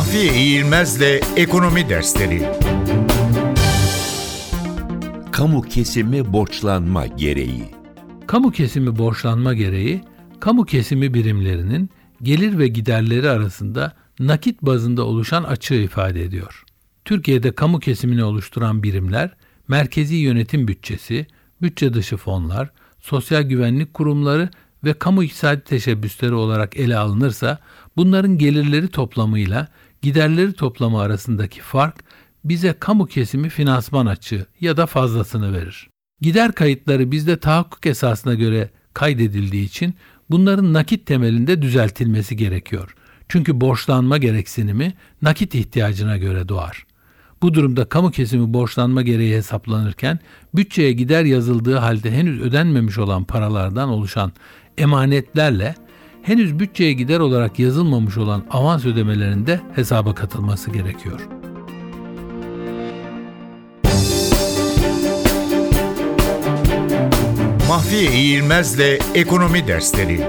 Mahfiye İğilmez'le Ekonomi Dersleri Kamu kesimi borçlanma gereği. Kamu kesimi borçlanma gereği, kamu kesimi birimlerinin gelir ve giderleri arasında nakit bazında oluşan açığı ifade ediyor. Türkiye'de kamu kesimini oluşturan birimler, merkezi yönetim bütçesi, bütçe dışı fonlar, sosyal güvenlik kurumları ve kamu iktisadi teşebbüsleri olarak ele alınırsa, bunların gelirleri toplamıyla giderleri toplamı arasındaki fark bize kamu kesimi finansman açığı ya da fazlasını verir. Gider kayıtları bizde tahakkuk esasına göre kaydedildiği için bunların nakit temelinde düzeltilmesi gerekiyor. Çünkü borçlanma gereksinimi nakit ihtiyacına göre doğar. Bu durumda kamu kesimi borçlanma gereği hesaplanırken bütçeye gider yazıldığı halde henüz ödenmemiş olan paralardan oluşan emanetlerle henüz bütçeye gider olarak yazılmamış olan avans ödemelerinde hesaba katılması gerekiyor. Mahfiye İğilmez'le Ekonomi Dersleri